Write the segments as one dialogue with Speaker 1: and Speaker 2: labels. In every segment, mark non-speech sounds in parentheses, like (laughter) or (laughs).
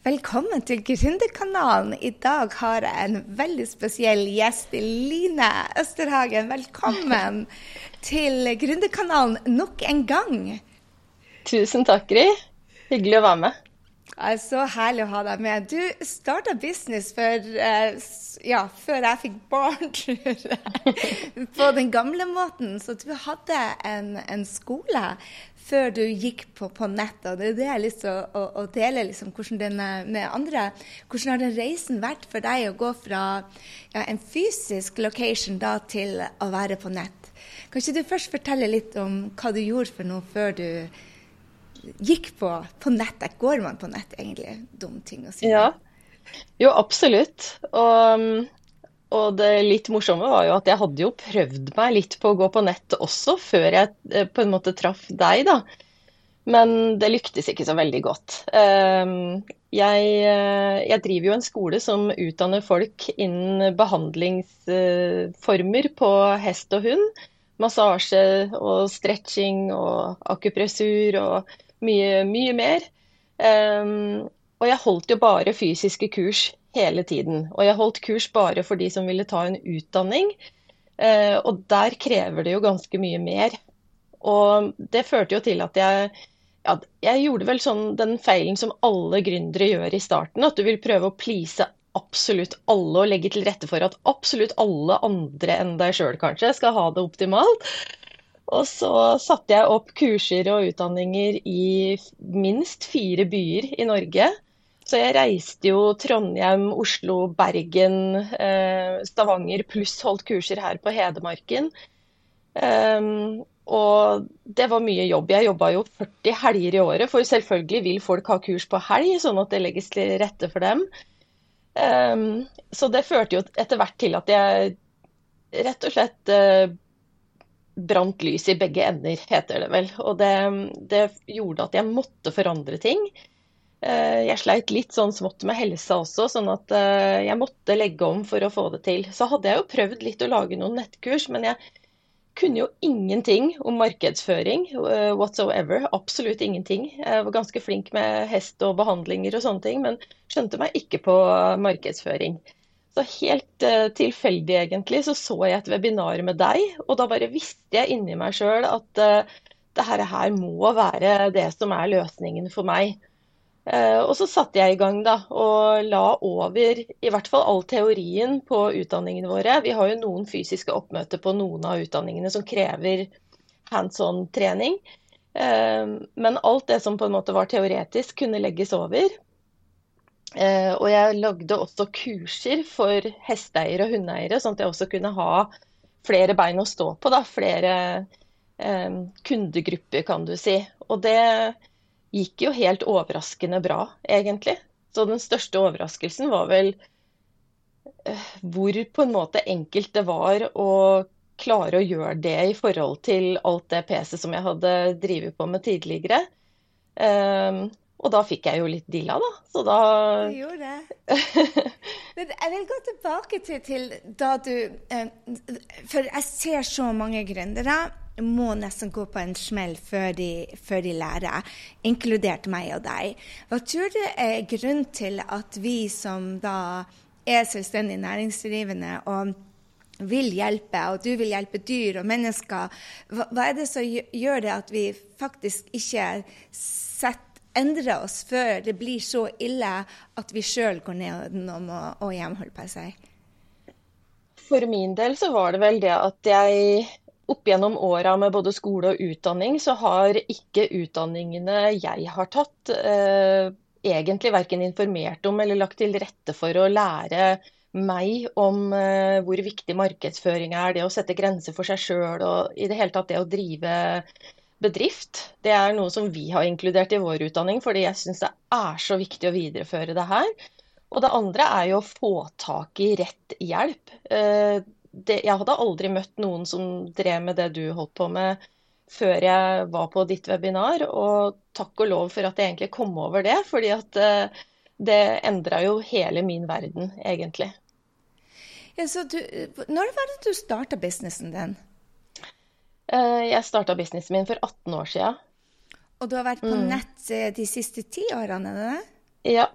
Speaker 1: Velkommen til Gründerkanalen. I dag har jeg en veldig spesiell gjest, Line Østerhagen. Velkommen (laughs) til Gründerkanalen nok en gang.
Speaker 2: Tusen takk, Gry. Hyggelig å være med.
Speaker 1: Så herlig å ha deg med. Du starta business for, eh, ja, før jeg fikk barn, (laughs) tror jeg. (laughs) På den gamle måten. Så du hadde en, en skole før du gikk på, på nett. Og det er det jeg har lyst til å, å, å dele liksom, den, med andre. Hvordan har den reisen vært for deg å gå fra ja, en fysisk location da, til å være på nett? Kan ikke du først fortelle litt om hva du gjorde for noe før du gikk på, på nett? Går man på nett, egentlig? Dum ting å si.
Speaker 2: Ja, jo absolutt. Og og det litt morsomme var jo at jeg hadde jo prøvd meg litt på å gå på nett også, før jeg eh, på en måte traff deg, da. Men det lyktes ikke så veldig godt. Ehm, jeg, eh, jeg driver jo en skole som utdanner folk innen behandlingsformer på hest og hund. Massasje og stretching og akupressur og mye, mye mer. Og jeg holdt jo bare fysiske kurs hele tiden. Og jeg holdt kurs bare for de som ville ta en utdanning. Eh, og der krever det jo ganske mye mer. Og det førte jo til at jeg ja, jeg gjorde vel sånn den feilen som alle gründere gjør i starten. At du vil prøve å please absolutt alle og legge til rette for at absolutt alle andre enn deg sjøl kanskje skal ha det optimalt. Og så satte jeg opp kurser og utdanninger i minst fire byer i Norge. Så jeg reiste jo Trondheim, Oslo, Bergen, eh, Stavanger, pluss holdt kurser her på Hedmarken. Um, og det var mye jobb. Jeg jobba jo 40 helger i året, for selvfølgelig vil folk ha kurs på helg, sånn at det legges til rette for dem. Um, så det førte jo etter hvert til at jeg rett og slett uh, brant lys i begge ender, heter det vel. Og det, det gjorde at jeg måtte forandre ting. Eh, jeg sleit litt sånn smått med helsa også, sånn at eh, jeg måtte legge om for å få det til. Så hadde jeg jo prøvd litt å lage noen nettkurs, men jeg kunne jo ingenting om markedsføring eh, whatsoever. Absolutt ingenting. Jeg var ganske flink med hest og behandlinger og sånne ting, men skjønte meg ikke på markedsføring. Så helt tilfeldig egentlig så så jeg et webinar med deg, og da bare visste jeg inni meg sjøl at uh, det her må være det som er løsningen for meg. Eh, og så satte jeg i gang da, og la over i hvert fall all teorien på utdanningene våre. Vi har jo noen fysiske oppmøter på noen av utdanningene som krever hands on-trening. Eh, men alt det som på en måte var teoretisk, kunne legges over. Eh, og jeg lagde også kurser for hesteeiere og hundeeiere, sånn at jeg også kunne ha flere bein å stå på. da, Flere kundegrupper, kan du si. Og det gikk jo helt overraskende bra, egentlig. Så den største overraskelsen var vel eh, hvor på en måte enkelt det var å klare å gjøre det i forhold til alt det PC som jeg hadde drevet på med tidligere. Um, og da fikk jeg jo litt dilla, da. Så da
Speaker 1: Du gjorde det. (laughs) Men jeg vil gå tilbake til, til da du eh, For jeg ser så mange gründere må nesten gå på en smell før de, før de, lærer, inkludert meg og deg. Hva tror du er grunnen til at vi som da er selvstendig næringsdrivende og vil hjelpe, og du vil hjelpe dyr og mennesker, hva, hva er det som gjør det at vi faktisk ikke setter endrer oss før det blir så ille at vi sjøl går ned og og hjemholder på seg?
Speaker 2: For min del så var det vel det at jeg opp gjennom åra med både skole og utdanning, så har ikke utdanningene jeg har tatt, eh, egentlig verken informert om eller lagt til rette for å lære meg om eh, hvor viktig markedsføring er, det å sette grenser for seg sjøl og i det hele tatt det å drive bedrift. Det er noe som vi har inkludert i vår utdanning, fordi jeg syns det er så viktig å videreføre det her. Og det andre er jo å få tak i rett hjelp. Eh, det, jeg hadde aldri møtt noen som drev med det du holdt på med før jeg var på ditt webinar, og takk og lov for at jeg egentlig kom over det, fordi at uh, det endra jo hele min verden, egentlig.
Speaker 1: Ja, du, når var det du starta businessen din?
Speaker 2: Uh, jeg starta businessen min for 18 år siden.
Speaker 1: Og du har vært på mm. nett eh, de siste ti årene? er det det?
Speaker 2: Ja,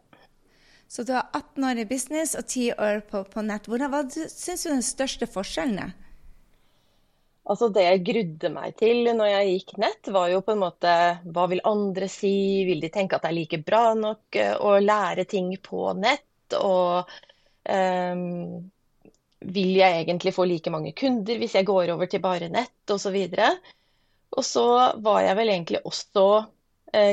Speaker 1: Så du har 18 år i business og 10 år på, på nett. Hvordan, hva syns du er den største forskjellen?
Speaker 2: Altså Det jeg grudde meg til når jeg gikk nett, var jo på en måte hva vil andre si? Vil de tenke at det er like bra nok eh, å lære ting på nett? Og um, vil jeg egentlig få like mange kunder hvis jeg går over til bare nett osv.? Og, og så var jeg vel egentlig også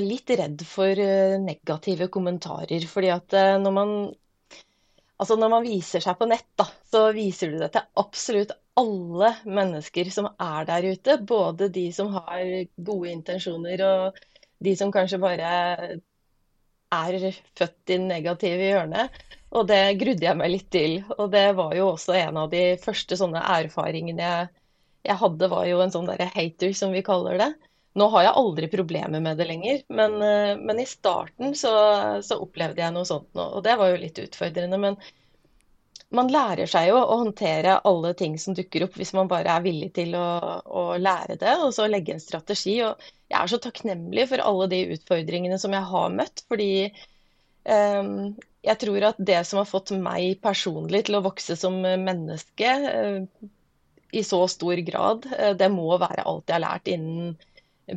Speaker 2: litt redd for uh, negative kommentarer. fordi at uh, når man Altså Når man viser seg på nett, da, så viser du det til absolutt alle mennesker som er der ute. Både de som har gode intensjoner, og de som kanskje bare er født i negative hjørnet. Og det grudde jeg meg litt til. Og det var jo også en av de første sånne erfaringene jeg, jeg hadde, var jo en sånn derre hater, som vi kaller det. Nå har jeg aldri problemer med det lenger, men, eh, men i starten så, så, opplevde jeg noe sånt nå. Og det var jo litt utfordrende. Men man lærer seg jo å håndtere alle ting som dukker opp, hvis man bare er villig til å, å lære det og så legge en strategi. Og jeg er så takknemlig for alle de utfordringene som jeg har møtt. fordi um, jeg tror at det som har fått meg personlig til å vokse som menneske uh, i så stor grad, uh, det må være alt jeg har lært innen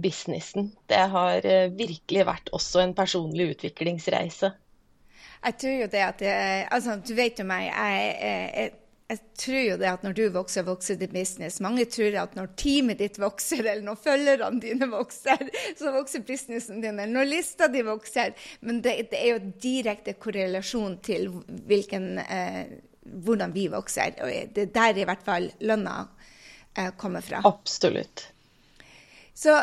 Speaker 2: businessen. Det har eh, virkelig vært også en personlig utviklingsreise.
Speaker 1: Jeg tror jo det at jeg, altså, Du vet jo meg. jeg, jeg, jeg tror jo det at når du vokser, vokser ditt business. Mange tror at når teamet ditt vokser, eller når følgerne dine vokser, så vokser businessen din, eller når lista di vokser. Men det, det, er jo direkte korrelasjon til hvilken, eh, hvordan vi vokser. Og det er der i hvert fall lønna eh, kommer fra.
Speaker 2: Absolutt.
Speaker 1: Så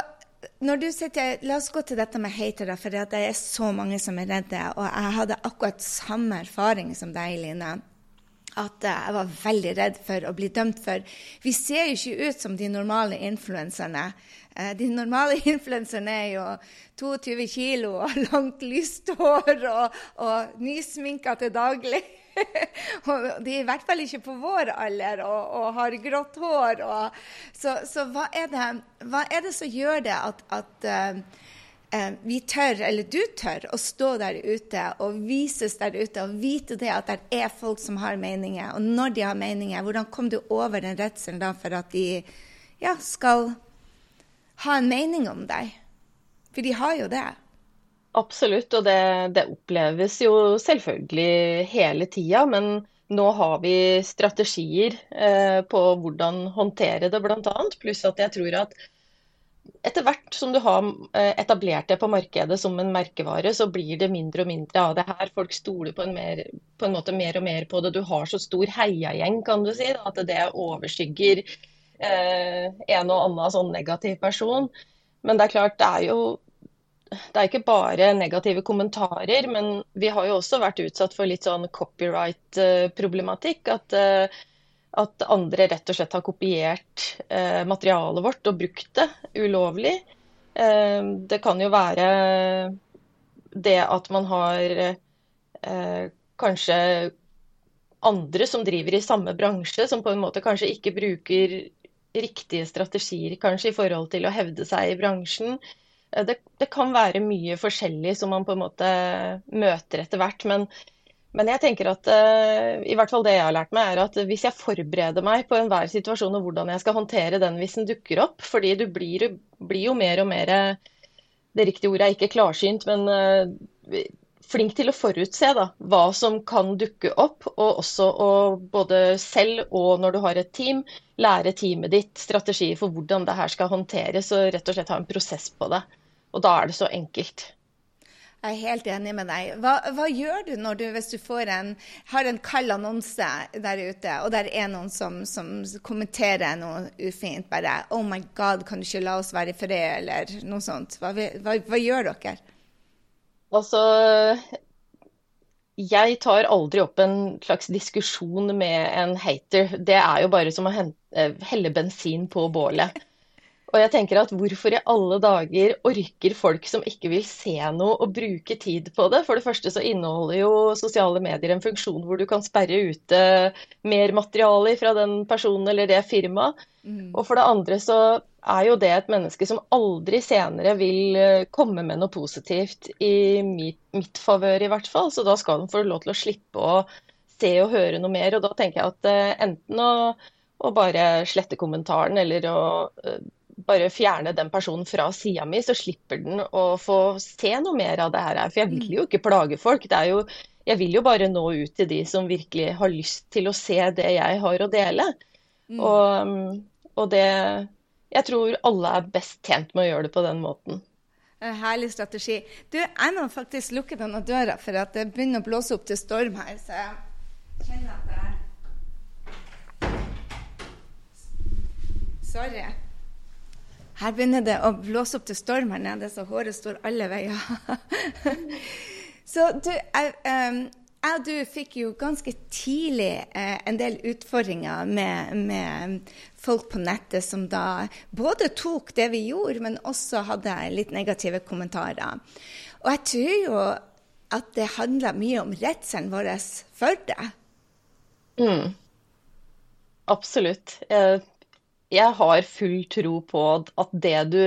Speaker 1: når du sitter, La oss gå til dette med hatere, for det er så mange som er redde. Og jeg hadde akkurat samme erfaring som deg, Line. At jeg var veldig redd for å bli dømt for Vi ser jo ikke ut som de normale influenserne. Eh, de normale (laughs) influenserne er jo 22 kilo og langt, lyst hår og, og nysminka til daglig. (laughs) de er i hvert fall ikke på vår alder og, og har grått hår. Og, så, så hva, er det, hva, er det, som gjør det at, at uh, vi tør, eller du tør, å stå der ute og vises der ute og vite det at det er folk som har meninger. Og når de har meninger, hvordan kom du over den redselen da for at de ja, skal ha en mening om deg? For de har jo det.
Speaker 2: Absolutt, og det, det oppleves jo selvfølgelig hele tida. Men nå har vi strategier eh, på hvordan håndtere det, bl.a. Pluss at jeg tror at etter hvert som du har eh, etablert det på markedet som en merkevare, så blir det mindre og mindre av det her. Folk stoler på en, mer, på en måte mer og mer på det. Du har så stor heiagjeng, kan du si, at det overskygger eh, en og annen sånn negativ person. Men det er klart, det er jo det er ikke bare negative kommentarer, men vi har jo også vært utsatt for litt sånn copyright-problematikk. At, eh, at, andre rett og slett har kopiert eh, materialet vårt og brukt det ulovlig. Eh, det kan jo være det at man har kanskje andre som driver i samme bransje, som på en måte kanskje ikke bruker riktige strategier kanskje i forhold til å hevde seg i bransjen. Eh, det, det, kan være mye forskjellig som man på en måte møter etter hvert. Men, men jeg tenker at uh, i hvert fall det jeg har lært meg, er at hvis jeg forbereder meg på enhver situasjon og hvordan jeg skal håndtere den hvis den dukker opp, fordi du blir, blir jo mer og mer Det riktige ordet er ikke klarsynt, men flink til å forutse da, hva som kan dukke opp. Og også å både selv og når du har et team, lære teamet ditt strategier for hvordan det her skal håndteres, og rett og slett ha en prosess på det. Og da er det så enkelt.
Speaker 1: Jeg er helt enig med deg. Hva, hva gjør du, du hvis du en, har en kald annonse der ute, og der er noen som, som, kommenterer noe ufint? Bare 'Oh my God, kan du ikke la oss være i fred?' eller noe sånt. Hva, hva, hva gjør dere?
Speaker 2: Altså, jeg tar aldri opp en slags diskusjon med en hater. Det er jo bare som å helle bensin på bålet. Og jeg tenker at hvorfor i alle dager orker folk som ikke vil se noe og bruke tid på det? For det første så inneholder jo sosiale medier en funksjon hvor du kan sperre ute mer materiale fra den personen eller det firmaet. Mm. Og for det andre så er jo det et menneske som aldri senere vil eh, komme med noe positivt i mitt, mitt favør, i hvert fall. Så da skal de få lov til å slippe å se og høre noe mer. Og da tenker jeg at uh, enten å, å, bare slette kommentaren eller å uh, bare fjerne den personen fra sida mi, så slipper den å få se noe mer av det her. For jeg vil jo ikke plage folk. Det er jo, jeg vil jo bare nå ut til de som virkelig har lyst til å se det jeg har å dele. Mm. Og, og det jeg tror alle er best tjent med å gjøre det på den måten.
Speaker 1: Herlig strategi. Du, jeg må faktisk lukke denne døra, for at det begynner å blåse opp til storm her. Så jeg kjenner at det er Sorry. Her begynner det å blåse opp til storm her nede, så håret står alle veier. (laughs) så du, jeg, um, og du fikk jo ganske tidlig uh, en del utfordringer med, med, folk på nettet som da både tok det vi gjorde, men også hadde litt negative kommentarer. Og jeg tror jo at det handla mye om redselen vår for det.
Speaker 2: Mm. Absolutt. Jeg, jeg har full tro på at det du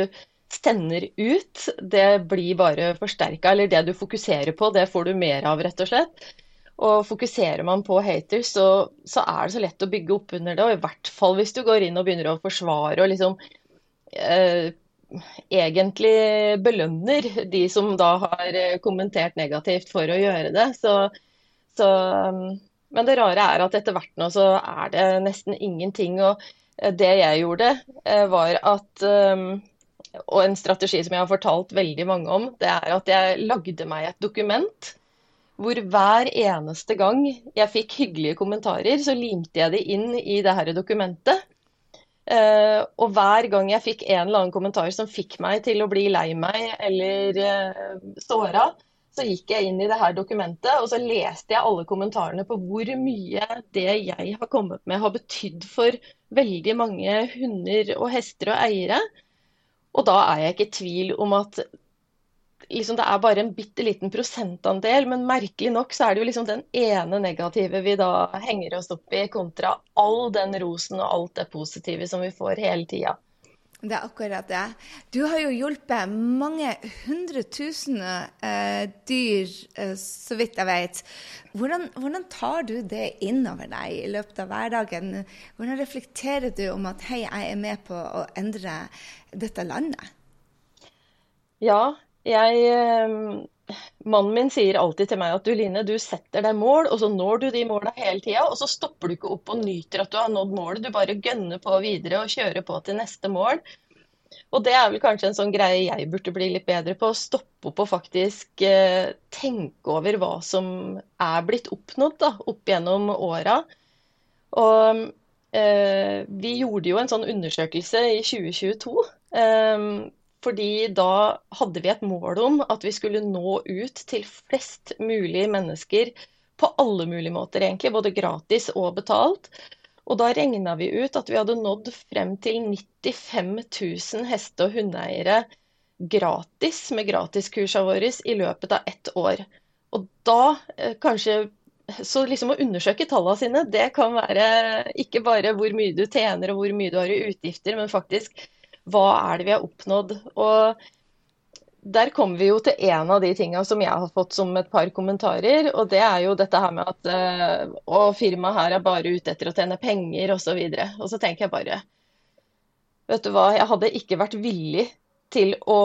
Speaker 2: sender ut, det blir bare forsterka. Eller det du fokuserer på, det får du mer av, rett og slett. Og fokuserer man på haters, så, så, er det så lett å bygge opp under det. Og i hvert fall hvis du går inn og begynner å forsvare og liksom eh, egentlig belønner de som da har eh, kommentert negativt for å gjøre det. Så, så, men det rare er at etter hvert nå så er det nesten ingenting. Eh, det jeg gjorde, eh, var at Og en strategi som jeg har fortalt veldig mange om, det er at jeg lagde meg et dokument hvor hver eneste gang jeg fikk hyggelige kommentarer, så limte jeg de inn i det her dokumentet. Uh, og hver gang jeg fikk en eller annen kommentar som fikk meg til å bli lei meg eller uh, såra, så gikk jeg inn i det her dokumentet og så leste jeg alle kommentarene på hvor mye det jeg har kommet med, har betydd for veldig mange hunder og hester og eiere. Og da er jeg ikke i tvil om at liksom, det er bare en bitte liten prosentandel, men merkelig nok så er det jo liksom den ene negative vi da henger oss opp i, kontra all den rosen og alt det positive som vi får hele tida.
Speaker 1: Det er akkurat det. Du har jo hjulpet mange hundre tusen eh, dyr, eh, så vidt jeg vet. Hvordan, hvordan, tar du det innover deg i løpet av hverdagen? Hvordan reflekterer du om at hei, jeg er med på å endre dette landet?
Speaker 2: Ja, jeg, eh, mannen min sier alltid til meg at du Line, du setter deg mål, og så når du de målene hele tida. Og så stopper du ikke opp og nyter at du har nådd målet. Du bare gønner på videre og kjører på til neste mål. Og det er vel kanskje en sånn greie jeg burde bli litt bedre på. Å stoppe opp og faktisk eh, tenke over hva som er blitt oppnådd da, opp gjennom åra. Og eh, vi gjorde jo en sånn undersøkelse i 2022. Eh, fordi da hadde vi et mål om at vi skulle nå ut til flest mulig mennesker på alle mulige måter, egentlig. Både gratis og betalt. Og da regna vi ut at vi hadde nådd frem til 95 000 heste- og hundeeiere gratis med gratiskursene våre i løpet av ett år. Og da eh, kanskje så liksom å undersøke tallene sine, det kan være ikke bare hvor mye du tjener og hvor mye du har i utgifter, men faktisk hva er det vi har oppnådd? Og der kommer vi jo til en av de tinga som jeg har fått som et par kommentarer. Og det er jo dette her med at å, eh, firmaet her er bare ute etter å tjene penger osv. Og, så og så tenker jeg bare Vet du hva, jeg hadde ikke vært villig til å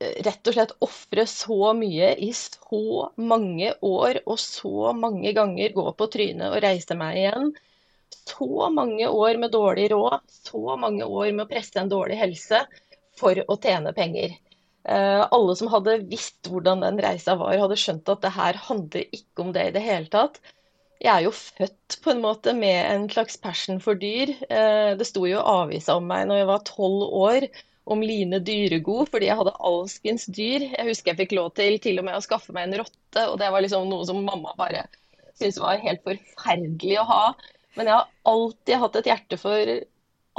Speaker 2: eh, rett og slett ofre så mye i så mange år og så mange ganger gå på trynet og reise meg igjen så mange år med dårlig råd, så mange år med å presse en dårlig helse for å tjene penger. Uh, alle som hadde visst hvordan den reisa var, hadde skjønt at det her handler ikke om det i det hele tatt. Jeg er jo født på en måte med en slags passion for dyr. Uh, det sto jo avisa om meg når jeg var tolv år om Line Dyregod, fordi jeg hadde alskens dyr. Jeg husker jeg fikk lov til til og med å skaffe meg en rotte, og det var liksom noe som mamma bare syntes var helt forferdelig å ha. Men jeg har alltid hatt et hjerte for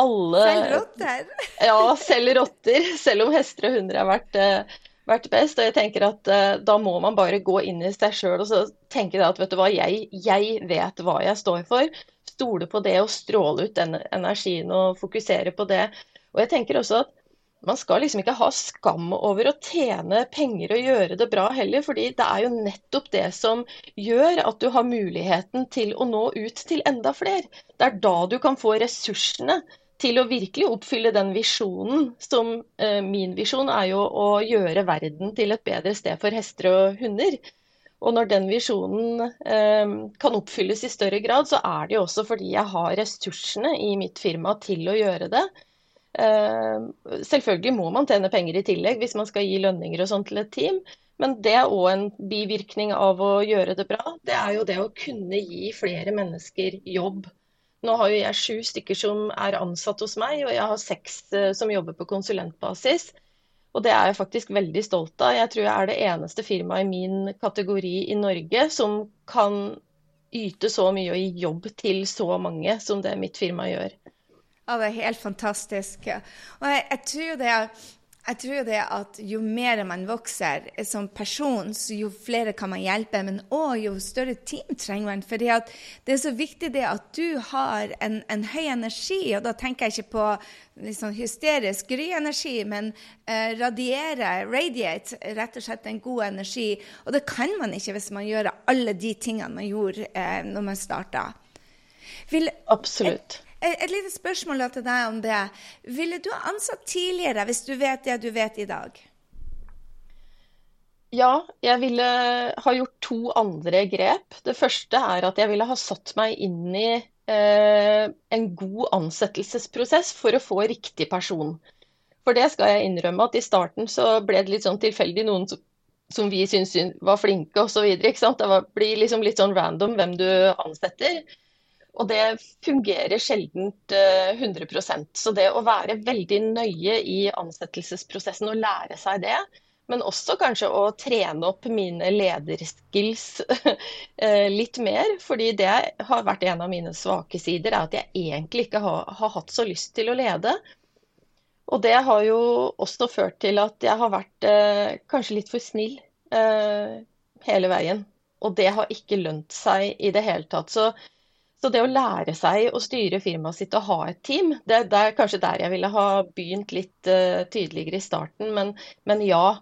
Speaker 1: alle Selv rotter?
Speaker 2: ja, selv rotter. Selv om hester og hunder har vært, uh, vært best. Og jeg tenker at uh, da må man bare gå inn i seg sjøl og så tenke at vet du hva, jeg, jeg, vet hva jeg står for. Stole på det og stråle ut den energien og fokusere på det. Og jeg tenker også at man skal liksom ikke ha skam over å tjene penger og gjøre det bra heller, fordi det er jo nettopp det som gjør at du har muligheten til å nå ut til enda flere. Det er da du kan få ressursene til å virkelig oppfylle den visjonen som eh, min visjon er jo å gjøre verden til et bedre sted for hester og hunder. Og når den visjonen eh, kan oppfylles i større grad, så er det jo også fordi jeg har ressursene i mitt firma til å gjøre det. Eh, selvfølgelig må man tjene penger i tillegg hvis man skal gi lønninger og sånn til et team. Men det er òg en bivirkning av å gjøre det bra. Det er jo det å kunne gi flere mennesker jobb. Nå har jo jeg sju stykker som er ansatt hos meg, og jeg har seks eh, som jobber på konsulentbasis. Og det er jeg faktisk veldig stolt av. Jeg tror jeg er det eneste firmaet i min kategori i Norge som kan yte så mye og gi jobb til så mange som det mitt firma gjør.
Speaker 1: Ja, det er helt fantastisk. Og jeg, jeg tror det er jeg tror det at jo mer man vokser som person, jo flere kan man hjelpe, men òg jo større team trenger man. For det er så viktig det at du har en, en høy energi, og da tenker jeg ikke på liksom hysterisk gry-energi, men eh, radiere, radiate, rett og slett en god energi. Og det kan man ikke hvis man gjør alle de tingene man gjorde eh, når man starta.
Speaker 2: Absolutt.
Speaker 1: Et, et lite spørsmål til deg om det. Ville du ha ansatt tidligere hvis du vet det du vet i dag?
Speaker 2: Ja, jeg ville ha gjort to andre grep. Det første er at jeg ville ha satt meg inn i eh, en god ansettelsesprosess for å få riktig person. For det skal jeg innrømme at i starten så ble det litt sånn tilfeldig noen som, som vi syntes var flinke osv. Det blir liksom litt sånn random hvem du ansetter. Og det fungerer sjelden 100 eh, Så det å være veldig nøye i ansettelsesprosessen og lære seg det, men også kanskje å trene opp mine lederskills (laughs) eh, litt mer. Fordi det har vært en av mine svake sider, er at jeg egentlig ikke har, har hatt så lyst til å lede. Og det har jo også ført til at jeg har vært eh, kanskje litt for snill eh, hele veien. Og det har ikke lønt seg i det hele tatt. Så så det å lære seg å styre firmaet sitt og ha et team, det, det er kanskje der jeg ville ha begynt litt uh, tydeligere i starten. Men, men ja.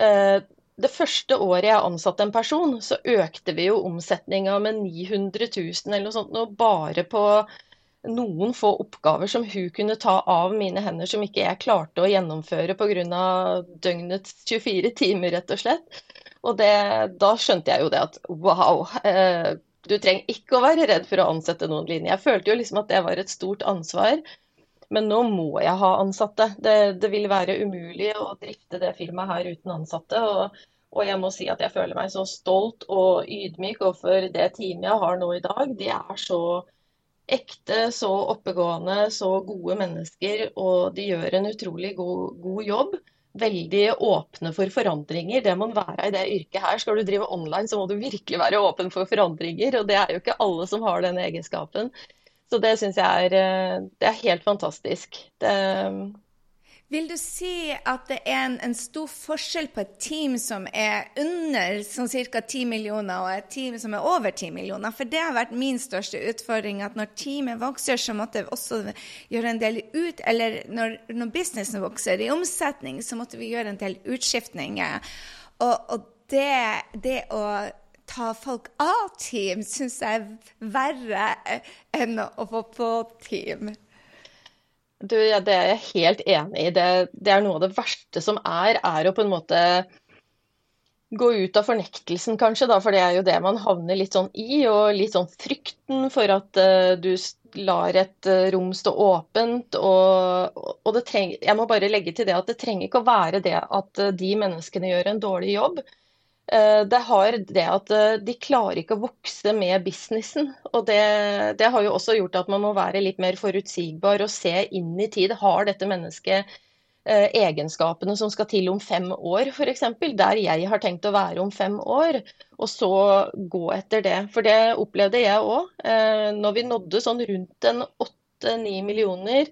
Speaker 2: Uh, det første året jeg ansatte en person, så økte vi jo omsetninga med 900 000 eller noe sånt, og bare på noen få oppgaver som hun kunne ta av mine hender, som ikke jeg klarte å gjennomføre pga. døgnets 24 timer, rett og slett. Og det, da skjønte jeg jo det at wow. Eh, du trenger ikke å være redd for å ansette noen linjer. Jeg følte jo liksom at det var et stort ansvar. Men nå må jeg ha ansatte. Det, det vil være umulig å drifte det firmaet her uten ansatte. Og, og, jeg må si at jeg føler meg så stolt og ydmyk overfor det teamet jeg har nå i dag. De er så ekte, så oppegående, så gode mennesker. Og de gjør en utrolig god, god jobb veldig åpne for forandringer. Det må være i det yrket her. Skal du drive online, så må du virkelig være åpen for forandringer. Og det er jo ikke alle som har den egenskapen. Så det syns jeg er, eh, det er helt fantastisk. Det,
Speaker 1: vil du si at det er en, en, stor forskjell på et team som er under sånn ca. 10 millioner, og et team som er over 10 millioner? For det har vært min største utfordring, at når teamet vokser, så måtte vi også gjøre en del ut Eller når, når businessen vokser i omsetning, så måtte vi gjøre en del utskiftninger. Og, og det, det å ta folk av team syns jeg er verre enn å få på team.
Speaker 2: Du, ja, det er jeg helt enig i. Det, det, er noe av det verste som er, er å på en måte gå ut av fornektelsen, kanskje, da, for det er jo det man havner litt sånn i. Og litt sånn frykten for at uh, du lar et uh, rom stå åpent. Og, og treng, jeg må bare legge til det at det trenger ikke å være det at uh, de menneskene gjør en dårlig jobb. Eh, det har det at eh, de klarer ikke å vokse med businessen. Og det, det, har jo også gjort at man må være litt mer forutsigbar og se inn i tid. Har dette mennesket eh, egenskapene som skal til om fem år, f.eks. Der jeg har tenkt å være om fem år. Og så gå etter det. For det opplevde jeg òg. Når vi nådde sånn rundt en åtte-ni millioner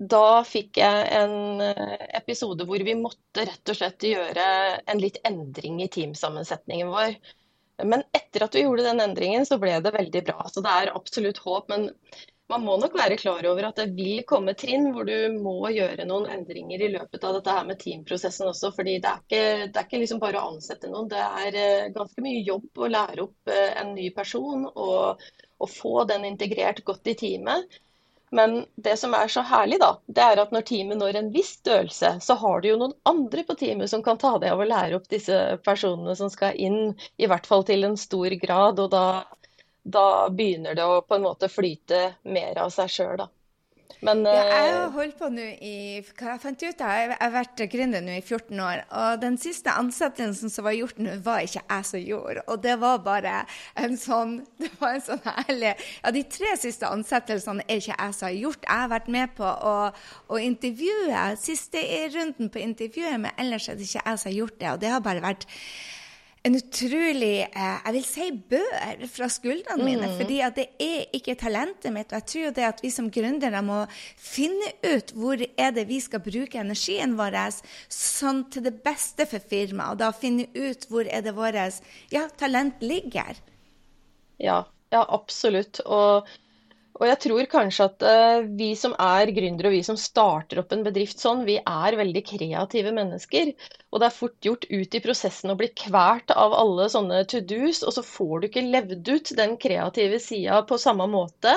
Speaker 2: da fikk jeg en eh, episode hvor vi måtte rett og slett gjøre en litt endring i teamsammensetningen vår. Men etter at vi gjorde den endringen, så ble det veldig bra. Så det er absolutt håp. Men man må nok være klar over at det vil komme trinn hvor du må gjøre noen endringer i løpet av dette her med teamprosessen også. fordi det er ikke, det er ikke liksom bare å ansette noen. Det er eh, ganske mye jobb å lære opp eh, en ny person og, og få den integrert godt i teamet. Men det som er så herlig, da, det er at når teamet når en viss størrelse, så har du jo noen andre på teamet som kan ta deg av å lære opp disse personene som skal inn, i hvert fall til en stor grad. Og da da begynner det å på en måte flyte mer av seg sjøl, da.
Speaker 1: Men, ja, jeg har eh, holdt på nå i hva jeg fant ut jeg har vært gründer nå i 14 år. Og den siste ansettelsen som var gjort nå, var ikke jeg som gjorde. Og det var bare en sånn (laughs) det var en sånn ærlig Ja, de tre siste ansettelsene er ikke jeg som har gjort. Jeg har vært med på å, å intervjue. Siste runden på intervjuet, men ellers er det ikke jeg som har gjort det. Og det har bare vært en utrolig eh, jeg vil si bør fra skuldrene mine. Mm. fordi at det er ikke talentet mitt. Og jeg tror det at vi som gründere må finne ut hvor er det vi skal bruke energien vår sånn til det beste for firmaet. Og da finne ut hvor er det vårt ja, talent ligger.
Speaker 2: Ja, ja absolutt. Og og jeg tror kanskje at uh, vi som er gründere og vi som starter opp en bedrift sånn, vi er veldig kreative mennesker. Og det er fort gjort ut i prosessen å bli kvært av alle sånne to do's, og så får du ikke levd ut den kreative sida på samme måte.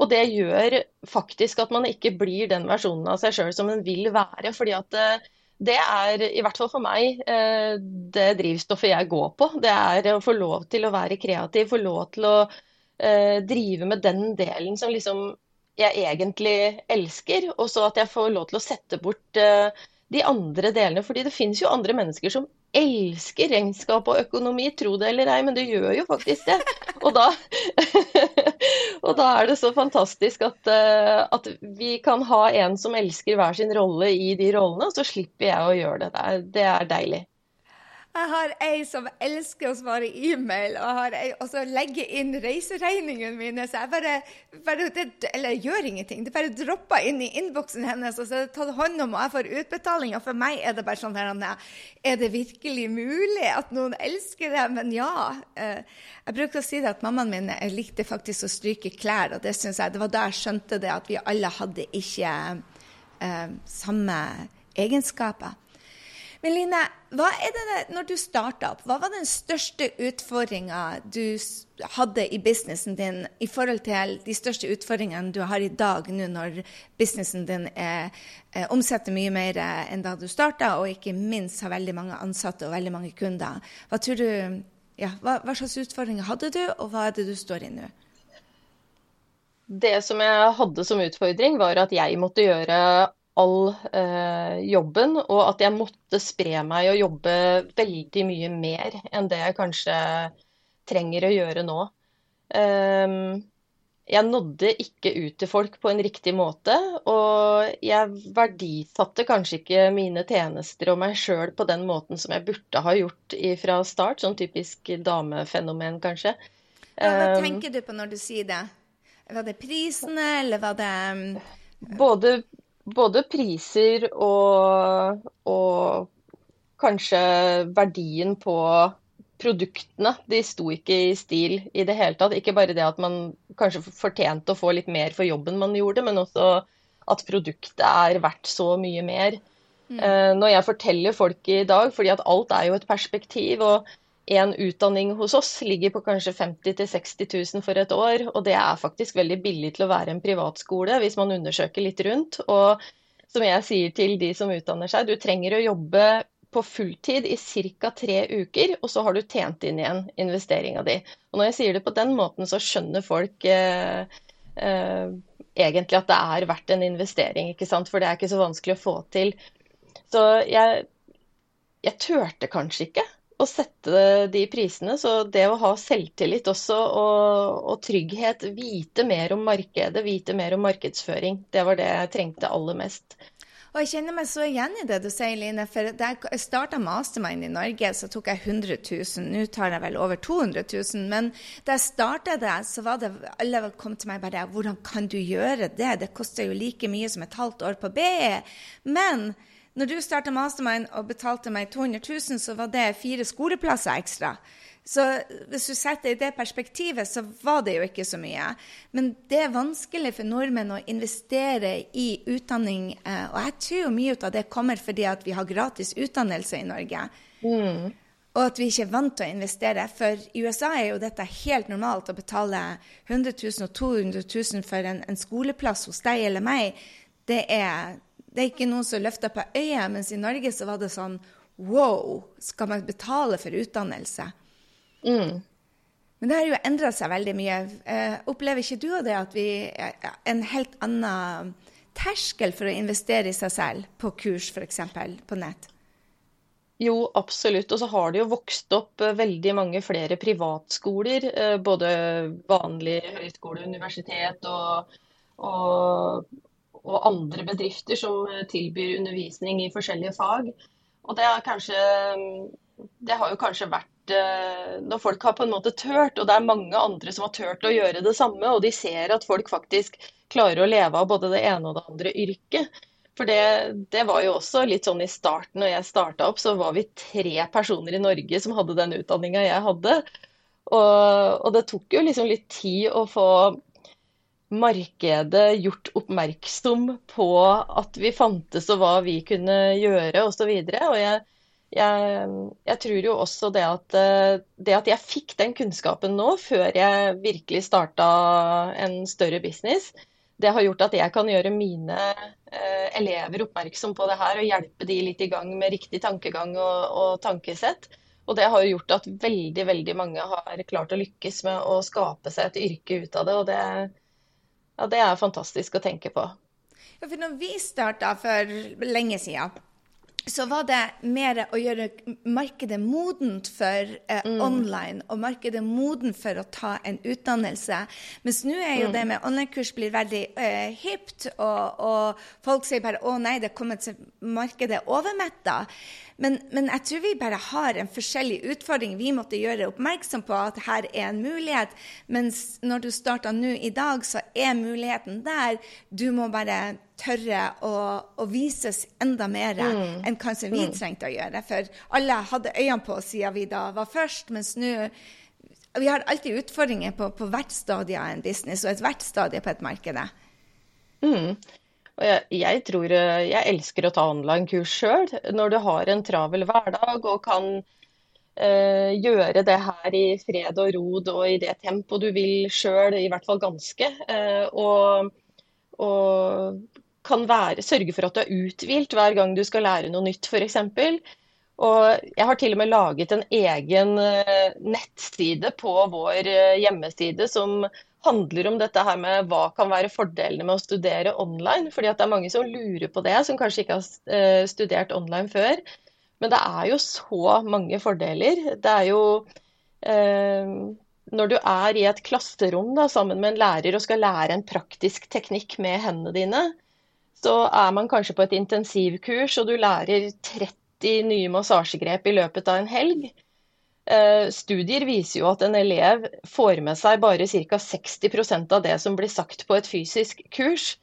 Speaker 2: Og det gjør faktisk at man ikke blir den versjonen av seg sjøl som en vil være. fordi at uh, det er, i hvert fall for meg, uh, det drivstoffet jeg går på. Det er å få lov til å være kreativ, få lov til å eh, drive med den delen som liksom jeg egentlig elsker, og så at jeg får lov til å sette bort eh, de andre delene. Fordi det finnes jo andre mennesker som elsker regnskap og økonomi, tro det eller ei, men det gjør jo faktisk det. Og da, (laughs) og da er det så fantastisk at, uh, at, vi kan ha en som elsker hver sin rolle i de rollene, og så slipper jeg å gjøre det. Det er, det er deilig.
Speaker 1: Jeg har ei som elsker å svare e-mail, og, ei, og så legger inn reiseregningene mine. Så jeg bare, bare det, Eller jeg gjør ingenting. Det bare dropper inn i innboksen hennes, og så er det tatt hånd om, og jeg får utbetaling. Og for meg er det bare sånn her Er det virkelig mulig at noen elsker det? Men ja. Eh, jeg bruker å si det at mammaen min likte faktisk å stryke klær, og det syns jeg, det var da jeg skjønte det, at vi alle hadde ikke eh, samme egenskaper. Men Line, hva er det når du starta opp, hva var den største utfordringa du hadde i businessen din i forhold til de største utfordringene du har i dag, nå når businessen din er, er, omsetter mye mer enn da du starta, og ikke minst har veldig mange ansatte og veldig mange kunder. Hva, du, ja, hva, hva slags utfordringer hadde du, og hva er det du står i nå?
Speaker 2: Det som jeg hadde som utfordring, var at jeg måtte gjøre all eh, jobben, og at jeg måtte spre meg og jobbe veldig mye mer enn det jeg kanskje trenger å gjøre nå. Eh, jeg nådde ikke ut til folk på en riktig måte, og jeg verdisatte kanskje ikke mine tjenester og meg sjøl på den måten som jeg burde ha gjort fra start, sånn typisk damefenomen, kanskje.
Speaker 1: Hva, hva ehm, tenker du på når du sier det? Var det prisene, eller var det
Speaker 2: Både både priser og, og, kanskje verdien på produktene. De sto ikke i stil i det hele tatt. Ikke bare det at man kanskje fortjente å få litt mer for jobben man gjorde, men også at produktet er verdt så mye mer. Mm. Uh, når jeg forteller folk i dag, fordi at alt er jo et perspektiv, og en utdanning hos oss ligger på kanskje 50 000-60 000 for et år. Og det er faktisk veldig billig til å være en privatskole, hvis man undersøker litt rundt. Og som jeg sier til de som utdanner seg, du trenger å jobbe på fulltid i ca. tre uker, og så har du tjent inn igjen investeringa di. Og når jeg sier det på den måten, så skjønner folk eh, eh, egentlig at det er verdt en investering, ikke sant. For det er ikke så vanskelig å få til. Så jeg, jeg turte kanskje ikke å sette de prisene. Så det å ha selvtillit også og, og, trygghet, vite mer om markedet, vite mer om markedsføring, det var det jeg trengte aller mest.
Speaker 1: Og jeg kjenner meg så igjen i det du sier, Line. For da jeg starta mastermind i Norge, så tok jeg 100 000. Nå tar jeg vel over 200 000. Men da jeg starta det, så var det alle kom til meg bare Hvordan kan du gjøre det? Det koster jo like mye som et halvt år på BE. Men når du starta mastermind og betalte meg 200 000, så var det fire skoleplasser ekstra. Så hvis du setter det i det perspektivet, så var det jo ikke så mye. Men det er vanskelig for nordmenn å investere i utdanning. Eh, og jeg tror jo mye av det kommer fordi at vi har gratis utdannelse i Norge. Mm. Og at vi ikke er vant til å investere. For i USA er jo dette helt normalt å betale 100 000 og 200 000 for en, en skoleplass hos deg eller meg. Det er, det er ikke noen som løfter på øyet, mens i Norge så var det sånn Wow, skal man betale for utdannelse? Mm. Men det har jo endra seg veldig mye. Eh, opplever ikke du det at vi er en helt annen terskel for å investere i seg selv på kurs, f.eks. på nett?
Speaker 2: Jo, absolutt. Og så har det jo vokst opp eh, veldig mange flere privatskoler. Eh, både vanlige høyskole, universitet og, og, og, andre bedrifter som tilbyr undervisning i forskjellige fag. Og det, kanskje, det har jo kanskje vært Eh, når folk har på en måte tørt, og det er mange andre som har tørt å gjøre det samme, og de ser at folk faktisk klarer å leve av både det ene og det andre yrket. For det, det var jo også litt sånn i starten, når jeg starta opp, så var vi tre personer i Norge som hadde den utdanninga jeg hadde. Og, og, det tok jo liksom litt tid å få markedet gjort oppmerksom på at vi fantes og hva vi kunne gjøre osv. Og, så og jeg jeg, jeg, tror jo også det at, eh, det at jeg fikk den kunnskapen nå, før jeg virkelig starta en større business, det har gjort at jeg kan gjøre mine eh, elever oppmerksom på det her og hjelpe de litt i gang med riktig tankegang og, og tankesett. Og det har gjort at veldig veldig mange har klart å lykkes med å skape seg et yrke ut av det. Og det, ja, det er fantastisk å tenke på.
Speaker 1: Ja, for når vi starta for lenge siden så var det mer å gjøre markedet modent for eh, mm. online, og markedet modent for å ta en utdannelse. Mens nå er jo mm. det med online-kurs blir veldig eh, hipt, og, og, folk sier bare 'å nei, det er kommet til markedet overmetta'. Men, men, jeg tror vi bare har en forskjellig utfordring. Vi måtte gjøre oppmerksom på at her er en mulighet. Mens når du starter nå i dag, så er muligheten der. Du må bare tørre å, å vises enda mer mm. enn kanskje vi mm. trengte å gjøre. For alle hadde øynene på oss siden vi da var først, mens nå Vi har alltid utfordringer på, på hvert stadie av en business og ethvert stadie på et marked.
Speaker 2: Mm. Og jeg, jeg, tror eh, jeg elsker å ta online-kurs sjøl. Når du har en travel hverdag og kan eh, gjøre det her i fred og rod og i det tempoet du vil sjøl, i hvert fall ganske. Eh, og, og kan være, sørge for at du er uthvilt hver gang du skal lære noe nytt, f.eks. Og jeg har til og med laget en egen eh, nettside på vår eh, hjemmeside som handler om dette her med hva kan være fordelene med å studere online. fordi at det er mange som lurer på det, som kanskje ikke har eh, studert online før. Men det er jo så mange fordeler. Det er jo eh, Når du er i et klasserom da, sammen med en lærer og skal lære en praktisk teknikk med hendene dine, så er man kanskje på et intensivkurs, og du lærer 30 nye massasjegrep i løpet av en helg. Eh, studier viser jo at en elev får med seg bare ca. 60% av det som blir sagt på et fysisk kurs.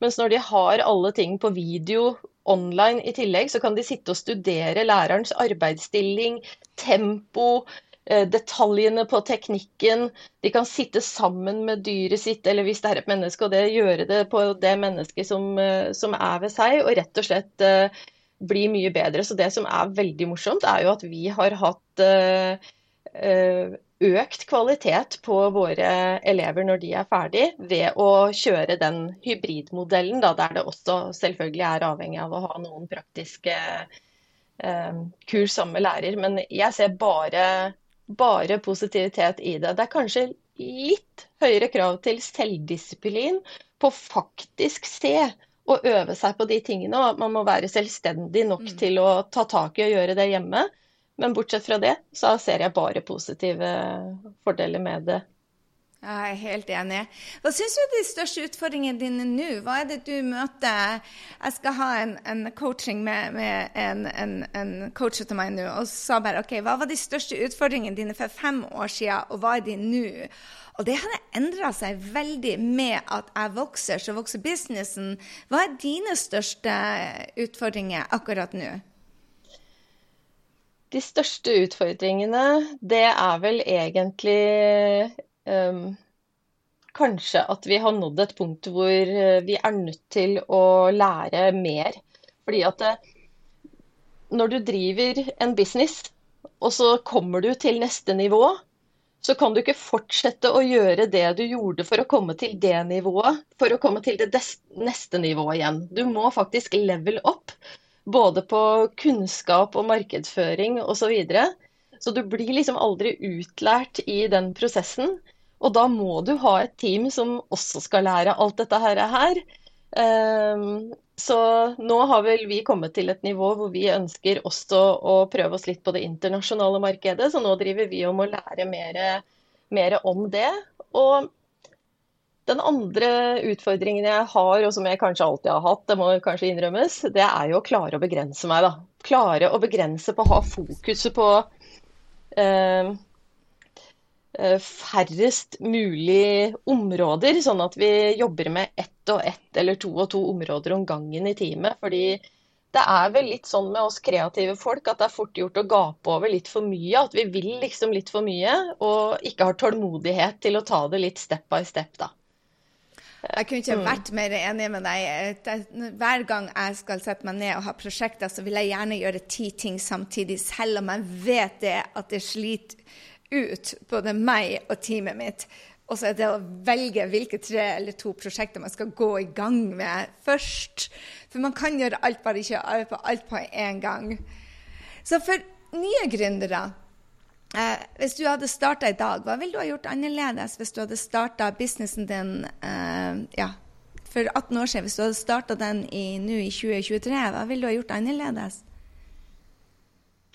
Speaker 2: Mens når de har alle ting på video online i tillegg, så kan de sitte og studere lærerens arbeidsstilling, tempo, Eh, detaljene på teknikken. De kan sitte sammen med dyret sitt, eller hvis det er et menneske, og det gjøre det på det mennesket som, eh, som er ved seg, og rett og slett bli mye bedre. Så det som er veldig morsomt, er jo at vi har hatt uh, økt kvalitet på våre elever når de er ferdig, ved å kjøre den hybridmodellen, da, der det også selvfølgelig er avhengig av å ha noen praktiske uh, kurs sammen med lærer. Men jeg ser bare bare positivitet i det. Det er kanskje litt høyere krav til selvdisiplin på faktisk se og øve seg på de tingene. Og at man må være selvstendig nok mm. til å ta tak i og gjøre det hjemme. Men bortsett fra det, så ser jeg bare positive fordeler med det.
Speaker 1: Jeg er helt enig. Hva syns du er de største utfordringene dine nå? Hva er det du møter? Jeg skal ha en, en coaching med, med en, en, en, coach til meg nå, og sa bare OK, hva var de største utfordringene dine for fem år siden, og hva er de nå? Og det har endra seg veldig med at jeg vokser, så vokser businessen. Hva er dine største utfordringer akkurat nå?
Speaker 2: De største utfordringene, det er vel egentlig um, kanskje at vi har nådd et punkt hvor eh, vi er nødt til å lære mer. Fordi at eh, når du driver en business, og så kommer du til neste nivå, så kan du ikke fortsette å gjøre det du gjorde for å komme til det nivået, for å komme til det neste nivået igjen. Du må faktisk level opp, både på kunnskap og markedsføring osv. Så, videre. så du blir liksom aldri utlært i den prosessen. Og da må du ha et team som også skal lære alt dette her. Ehm, så nå har vel vi kommet til et nivå hvor vi ønsker også å prøve oss litt på det internasjonale markedet. Så nå driver vi om å lære mer, mer om det. Og den andre utfordringen jeg har, og som jeg kanskje alltid har hatt, det må kanskje innrømmes, det er jo å klare å begrense meg, da. Klare å begrense på å ha fokuset på eh, færrest mulig områder, sånn at vi jobber med ett og ett eller to og to områder om gangen i teamet. Fordi det er vel litt sånn med oss kreative folk at det er fort gjort å gape over litt for mye. At vi vil liksom litt for mye, og ikke har tålmodighet til å ta det litt step by step, da.
Speaker 1: Jeg kunne ikke mm. vært mer enig med deg. Hver gang jeg skal sette meg ned og ha prosjekter, så vil jeg gjerne gjøre ti ting samtidig, selv om jeg vet det at det sliter ut både meg og teamet mitt. Og så er det å velge hvilke tre eller to prosjekter man skal gå i gang med først. For man kan gjøre alt, bare ikke på alt på én gang. Så for nye gründere eh, Hvis du hadde starta i dag, hva ville du ha gjort annerledes hvis du hadde starta businessen din eh, ja, for 18 år siden? Hvis du hadde starta den nå i 2023, hva ville du ha gjort annerledes?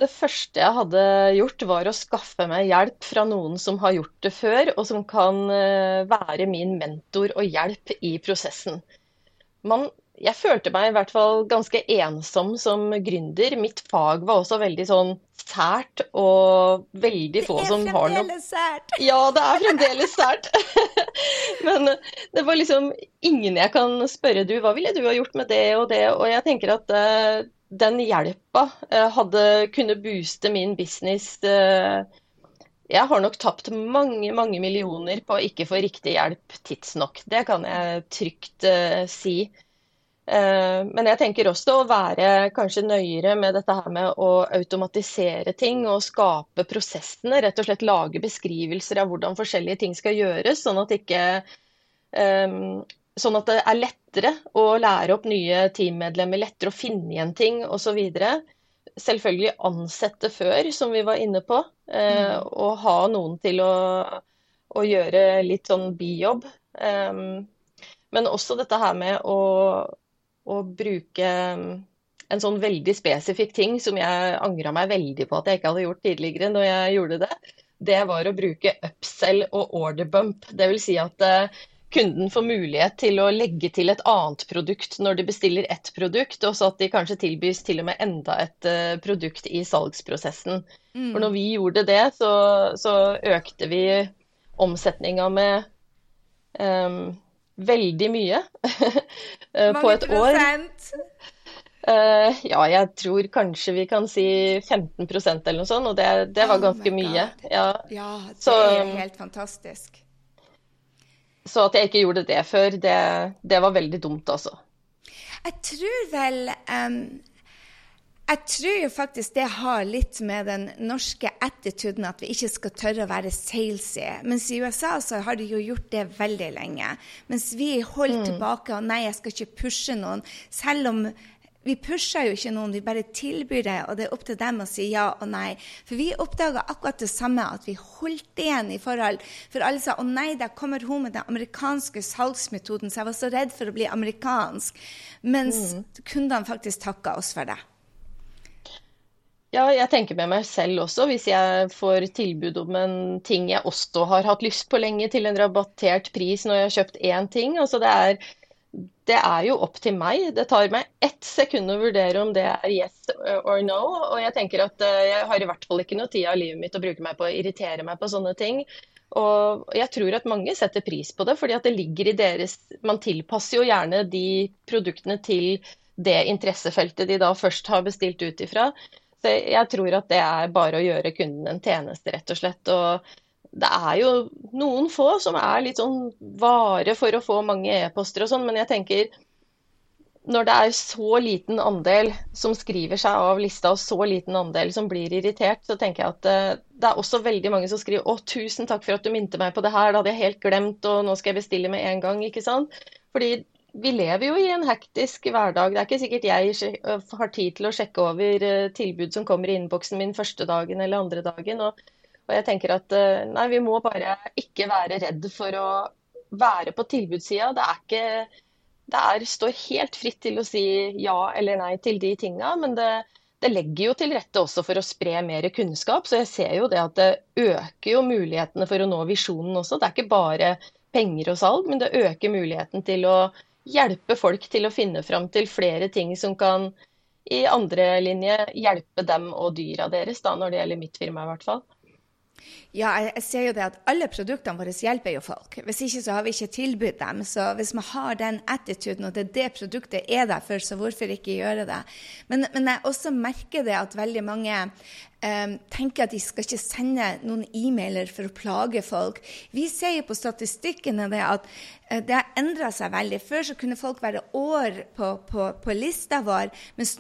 Speaker 2: Det første jeg hadde gjort, var å skaffe meg hjelp fra noen som har gjort det før, og som kan eh, være min mentor og hjelp i prosessen. Man, jeg følte meg i hvert fall ganske ensom som gründer. Mitt fag var også veldig sånn sært, og veldig få som har
Speaker 1: noe Det er fremdeles sært! (laughs)
Speaker 2: Ja, det er fremdeles sært. (laughs) Men det var liksom ingen jeg kan spørre du, hva ville du ha gjort med det og det? Og jeg tenker at uh, den hjelpa eh, hadde kunne booste min business eh, Jeg har nok tapt mange, mange millioner på å ikke få riktig hjelp tidsnok. Det kan jeg trygt uh, si. Men jeg tenker også å være kanskje nøyere med dette her med å automatisere ting og skape prosessene. Rett og slett lage beskrivelser av hvordan forskjellige ting skal gjøres, sånn at ikke Sånn at det er lettere å lære opp nye teammedlemmer, lettere å finne igjen ting osv. Selvfølgelig ansette før, som vi var inne på. Eh, mm. Og ha noen til å, å gjøre litt sånn bijobb. Um, men også dette her med å, å, bruke en sånn veldig spesifikk ting som jeg angra meg veldig på at jeg ikke hadde gjort tidligere når jeg gjorde det. Det var å bruke upsell og order bump. Det vil si at eh, kunden får mulighet til å legge til et annet produkt når de bestiller ett produkt, og så at de kanskje tilbys til og med enda et uh, produkt i salgsprosessen. Mm. For når vi gjorde det, så, så økte vi omsetninga med um, veldig mye (laughs) på et år. Uh, ja, jeg tror kanskje vi kan si 15% eller noe sånt, og det, det var ganske oh mye.
Speaker 1: Ja. ja, det så, er helt fantastisk.
Speaker 2: Så at jeg ikke gjorde det før, det, det var veldig dumt, altså.
Speaker 1: Jeg tror vel um, Jeg tror jo faktisk det har litt med den norske attituden at vi ikke skal tørre å være salesy. Mens i USA så har de jo gjort det veldig lenge. Mens vi holder mm. tilbake og nei, jeg skal ikke pushe noen. Selv om vi pusher jo ikke noen, vi bare tilbyr det, og det er opp til dem å si ja og nei. For vi oppdaga akkurat det samme, at vi holdt igjen i forhold. For alle sa å nei, der kommer hun med den amerikanske salgsmetoden, så jeg var så redd for å bli amerikansk. Mens mm. kundene faktisk takka oss for det.
Speaker 2: Ja, jeg tenker med meg selv også, hvis jeg får tilbud om en ting jeg også har hatt lyst på lenge, til en rabattert pris når jeg har kjøpt én ting. Altså det er, det er jo opp til meg. Det tar meg ett sekund å vurdere om det er yes or no. Og jeg tenker at eh, jeg har i hvert fall ikke noe tid av livet mitt å bruke meg på å irritere meg på sånne ting. Og jeg tror at mange setter pris på det, fordi at det ligger i deres Man tilpasser jo gjerne de produktene til det interessefeltet de da først har bestilt ut ifra. Så jeg tror at det er bare å gjøre kunden en tjeneste, rett og slett. Og det er jo noen få som er litt sånn vare for å få mange e-poster og sånn, men jeg tenker når det er så liten andel som skriver seg av lista, og så liten andel som blir irritert, så tenker jeg at eh, det er også veldig mange som skriver å, tusen takk for at du minte meg på det her, det hadde jeg helt glemt, og nå skal jeg bestille med en gang. ikke sant? Fordi vi lever jo i en hektisk hverdag. Det er ikke sikkert jeg har tid til å sjekke over tilbud som kommer i innboksen min første dagen eller andre dagen. Og, og jeg tenker at nei, vi må bare ikke være redd for å være på tilbudssida. Det er ikke Det er, står helt fritt til å si ja eller nei til de tinga, men det, det legger jo til rette også for å spre mer kunnskap. Så jeg ser jo det at det øker jo mulighetene for å nå visjonen også. Det er ikke bare penger og salg, men det øker muligheten til å hjelpe folk til å finne fram til flere ting som kan i andre linje hjelpe dem og dyra deres, da, når det gjelder mitt firma i hvert fall.
Speaker 1: Ja, jeg ser jo det at alle produktene våre hjelper jo folk. Hvis ikke så har vi ikke tilbudt dem. Så hvis man har den attituden, og det er det produktet er der for, så hvorfor ikke gjøre det? Men, men jeg også merker det at veldig mange um, tenker at de skal ikke sende noen e-mailer for å plage folk. Vi ser jo på statistikkene det at uh, det har endra seg veldig. Før så kunne folk være år på, på, på lista vår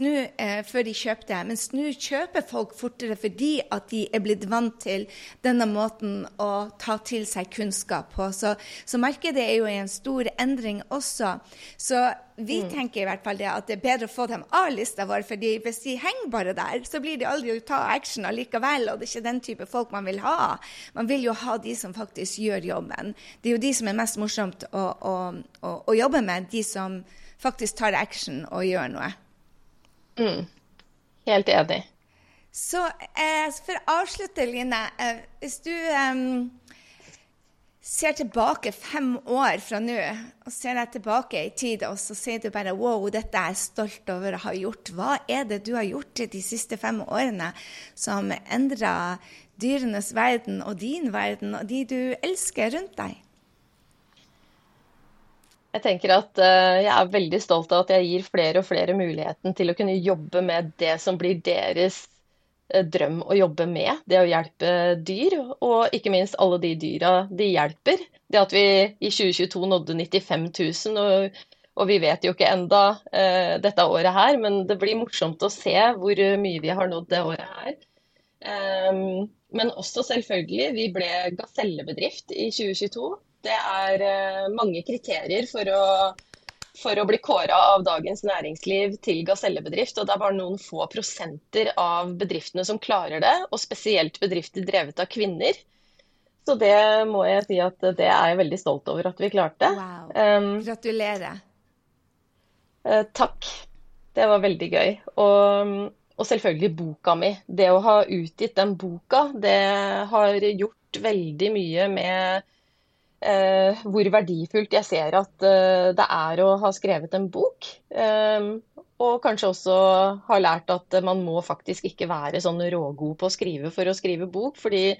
Speaker 1: nu, eh, før de kjøpte, mens nå kjøper folk fortere fordi at de er blitt vant til denne måten å ta til seg kunnskap på. Så, så markedet er jo i en stor endring også. Så vi mm. tenker i hvert fall det at det er bedre å få dem av lista vår, fordi hvis de henger bare der, så blir de aldri å ta action allikevel, og det er ikke den type folk man vil ha. Man vil jo ha de som faktisk gjør jobben. Det er jo de som er mest morsomt å, å, å, å jobbe med, de som faktisk tar action og gjør noe.
Speaker 2: Mm. Helt enig.
Speaker 1: Så eh, for å avslutte, Line, eh, hvis du eh, ser tilbake fem år fra nå, og ser deg tilbake i tid, og så sier du bare wow, dette er jeg stolt over å ha gjort. Hva er det du har gjort de siste fem årene som endra dyrenes verden og din verden og de du elsker rundt deg?
Speaker 2: Jeg tenker at uh, jeg er veldig stolt av at jeg gir flere og flere muligheten til å kunne jobbe med det som blir deres Eh, drøm å jobbe med, det å hjelpe dyr. Og ikke minst alle de dyra de hjelper. Det at vi i 2022 nådde 95 000, og, og vi vet jo ikke enda uh, dette året her, men det blir morsomt å se hvor mye vi har nådd det året her. Um, men også selvfølgelig, vi ble gasellebedrift i 2022. Det er uh, mange kriterier for å for å bli kåra av Dagens Næringsliv til gasellebedrift. Og det er bare noen få prosenter av bedriftene som klarer det, og spesielt bedrifter drevet av kvinner. Så det må jeg si at det er jeg veldig stolt over at vi klarte.
Speaker 1: Wow. Um, Gratulerer.
Speaker 2: Uh, takk. Det var veldig gøy. Og, og, selvfølgelig boka mi. Det å ha utgitt den boka, det har gjort veldig mye med eh, hvor verdifullt jeg ser at eh, det er å ha skrevet en bok. Eh, og kanskje også ha lært at man må faktisk ikke være sånn rågod på å skrive for å skrive bok. fordi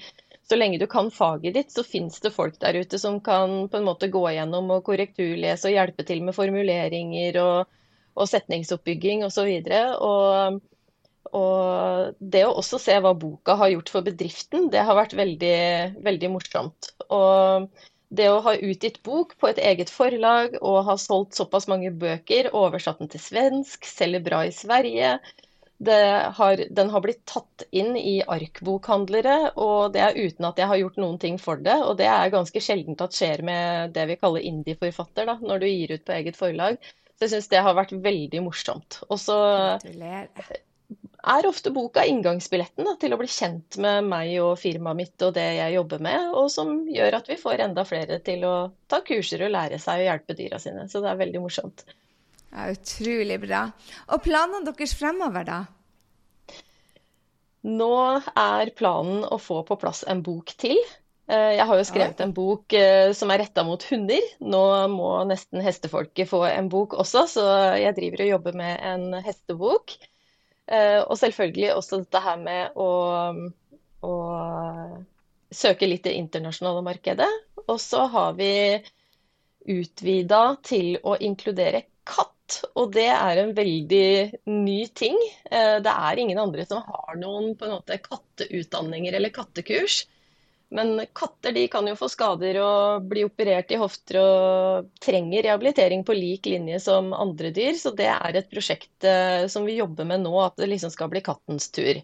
Speaker 2: så lenge du kan faget ditt, så fins det folk der ute som kan på en måte gå gjennom og korrekturlese og hjelpe til med formuleringer og, og setningsoppbygging osv. Og, og, og det å også se hva boka har gjort for bedriften, det har vært veldig, veldig morsomt. Og det å ha utgitt bok på et eget forlag og ha solgt såpass mange bøker, oversatt den til svensk, selger bra i Sverige har, Den har blitt tatt inn i arkbokhandlere, og det er uten at jeg har gjort noen ting for det. Og det er ganske sjeldent at skjer med det vi kaller indie-forfatter, når du gir ut på eget forlag. Så jeg syns det har vært veldig morsomt. Og så er ofte boka inngangsbilletten da, til å bli kjent med meg og firmaet mitt og det jeg jobber med, og som gjør at vi får enda flere til å ta kurser og lære seg å hjelpe dyra sine. Så det er veldig morsomt.
Speaker 1: Ja, utrolig bra. Og planene deres fremover, da?
Speaker 2: Nå er planen å få på plass en bok til. Eh, jeg har jo skrevet en bok eh, som er retta mot hunder. Nå må nesten hestefolket få en bok også, så jeg driver og jobber med en hestebok. Eh, og selvfølgelig også dette her med å, å søke litt det internasjonale markedet. Og så har vi utvida til å inkludere katt. Og det er en veldig ny ting. Det er ingen andre som har noen på en måte katteutdanninger eller kattekurs. Men katter de kan jo få skader og bli operert i hofter og trenger rehabilitering på lik linje som andre dyr. Så det er et prosjekt eh, som vi jobber med nå, at det liksom skal bli kattens tur.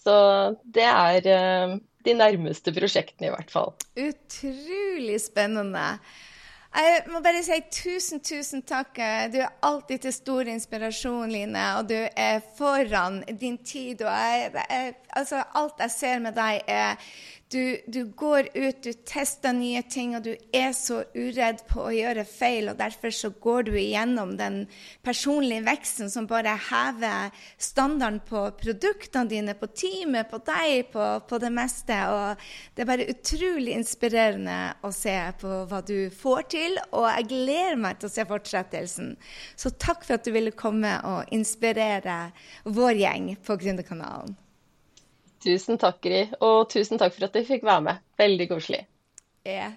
Speaker 2: Så det er eh, de nærmeste prosjektene i hvert fall.
Speaker 1: Utrolig spennende. Jeg må bare si tusen, tusen takk. Du er alltid til stor inspirasjon, Line. Og du er foran din tid. Og jeg, jeg, altså, alt jeg ser med deg, er du, du, går ut, du tester nye ting, og du er så uredd på å gjøre feil. og Derfor så går du igjennom den personlige veksten som bare hever standarden på produktene dine, på teamet, på deg, på, på, det meste. og Det er bare utrolig inspirerende å se på hva du får til, og jeg gleder meg til å se fortsettelsen. Så takk for at du ville komme og inspirere vår gjeng på Gründerkanalen.
Speaker 2: Tusen takk, Gry. Og tusen takk for at jeg fikk være med. Veldig koselig.
Speaker 1: Yeah.